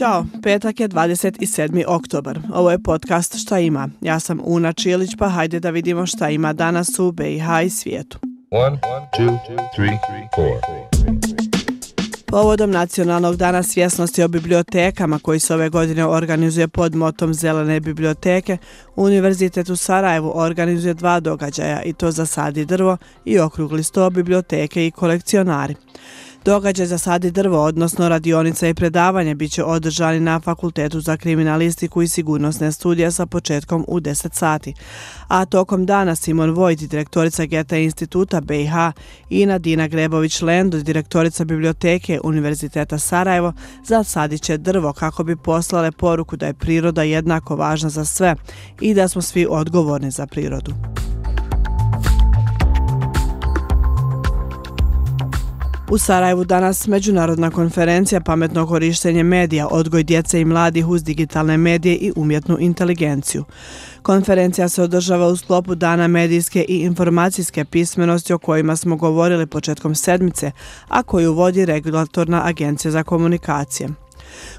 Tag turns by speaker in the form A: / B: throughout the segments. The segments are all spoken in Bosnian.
A: Ćao, petak je 27. oktobar. Ovo je podcast Šta ima. Ja sam Una Čilić, pa hajde da vidimo šta ima danas u BiH i svijetu. One, two, three, Povodom Nacionalnog dana svjesnosti o bibliotekama koji se ove godine organizuje pod motom Zelene biblioteke, Univerzitet u Sarajevu organizuje dva događaja i to za sadi drvo i okrugli sto biblioteke i kolekcionari. Događaj za sadi drvo, odnosno radionica i predavanje, bit će održani na Fakultetu za kriminalistiku i sigurnosne studije sa početkom u 10 sati. A tokom dana Simon Vojt, direktorica Geta instituta BiH i Nadina Grebović-Lendo, direktorica biblioteke Univerziteta Sarajevo, zasadit će drvo kako bi poslale poruku da je priroda jednako važna za sve i da smo svi odgovorni za prirodu. U Sarajevu danas međunarodna konferencija pametno korištenje medija, odgoj djece i mladih uz digitalne medije i umjetnu inteligenciju. Konferencija se održava u sklopu Dana medijske i informacijske pismenosti o kojima smo govorili početkom sedmice, a koju vodi Regulatorna agencija za komunikacije.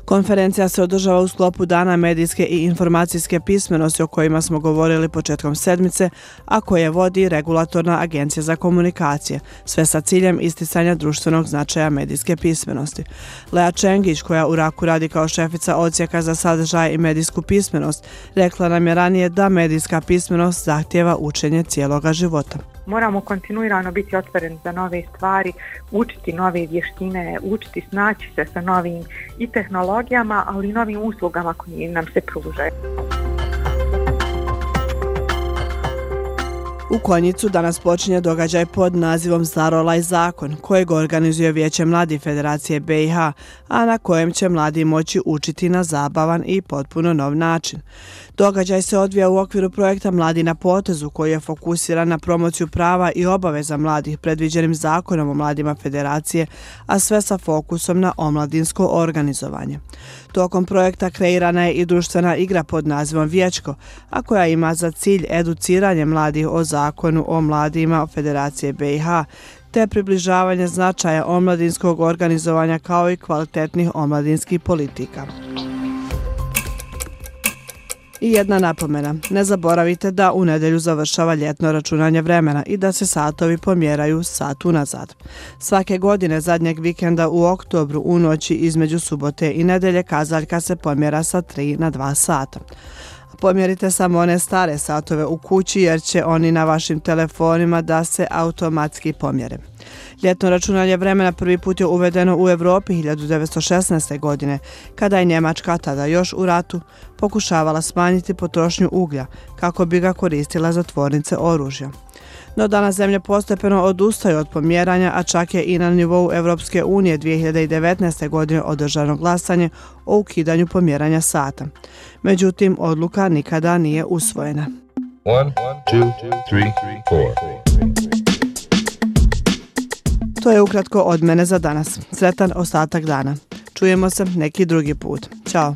A: Konferencija se održava u sklopu Dana medijske i informacijske pismenosti o kojima smo govorili početkom sedmice, a koje vodi Regulatorna agencija za komunikacije, sve sa ciljem isticanja društvenog značaja medijske pismenosti. Lea Čengić, koja u Raku radi kao šefica ocijeka za sadržaj i medijsku pismenost, rekla nam je ranije da medijska pismenost zahtjeva učenje cijeloga života
B: moramo kontinuirano biti otvoreni za nove stvari, učiti nove vještine, učiti snaći se sa novim i tehnologijama, ali i novim uslugama koje nam se pružaju.
A: U Konjicu danas počinje događaj pod nazivom Zarolaj zakon, kojeg organizuje Vijeće Mladi Federacije BiH, a na kojem će mladi moći učiti na zabavan i potpuno nov način. Događaj se odvija u okviru projekta Mladi na potezu, koji je fokusiran na promociju prava i obaveza mladih predviđenim zakonom o mladima Federacije, a sve sa fokusom na omladinsko organizovanje. Tokom projekta kreirana je i društvena igra pod nazivom Vječko, a koja ima za cilj educiranje mladih o zakonu o mladima Federacije BiH, te približavanje značaja omladinskog organizovanja kao i kvalitetnih omladinskih politika. I jedna napomena, ne zaboravite da u nedelju završava ljetno računanje vremena i da se satovi pomjeraju sat unazad. Svake godine zadnjeg vikenda u oktobru u noći između subote i nedelje kazaljka se pomjera sa 3 na 2 sata. Pomjerite samo one stare satove u kući jer će oni na vašim telefonima da se automatski pomjere. Ljetno računanje vremena prvi put je uvedeno u Evropi 1916. godine, kada je Njemačka tada još u ratu pokušavala smanjiti potrošnju uglja kako bi ga koristila za tvornice oružja. No danas zemlje postepeno odustaju od pomjeranja, a čak je i na nivou Evropske unije 2019. godine održano glasanje o ukidanju pomjeranja sata. Međutim, odluka nikada nije usvojena. One, two, three, To je ukratko od mene za danas. Sretan ostatak dana. Čujemo se neki drugi put. Ćao.